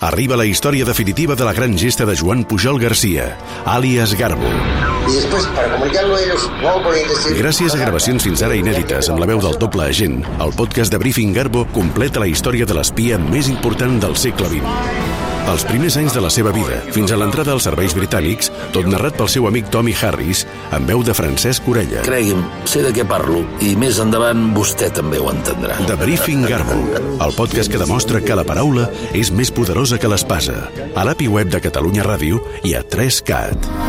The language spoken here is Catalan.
Arriba la història definitiva de la gran gesta de Joan Pujol Garcia, àlies Garbo. Y después, para comunicarlo a ellos, no decir... Gràcies a gravacions fins ara inèdites amb la veu del doble agent, el podcast de Briefing Garbo completa la història de l'espia més important del segle XX. Els primers anys de la seva vida, fins a l'entrada als serveis britànics, tot narrat pel seu amic Tommy Harris, amb veu de Francesc Orella. Cregui'm, sé de què parlo, i més endavant vostè també ho entendrà. The Briefing Garbo, el podcast que demostra que la paraula és més poderosa que l'espasa. A l'API web de Catalunya Ràdio i a 3CAT.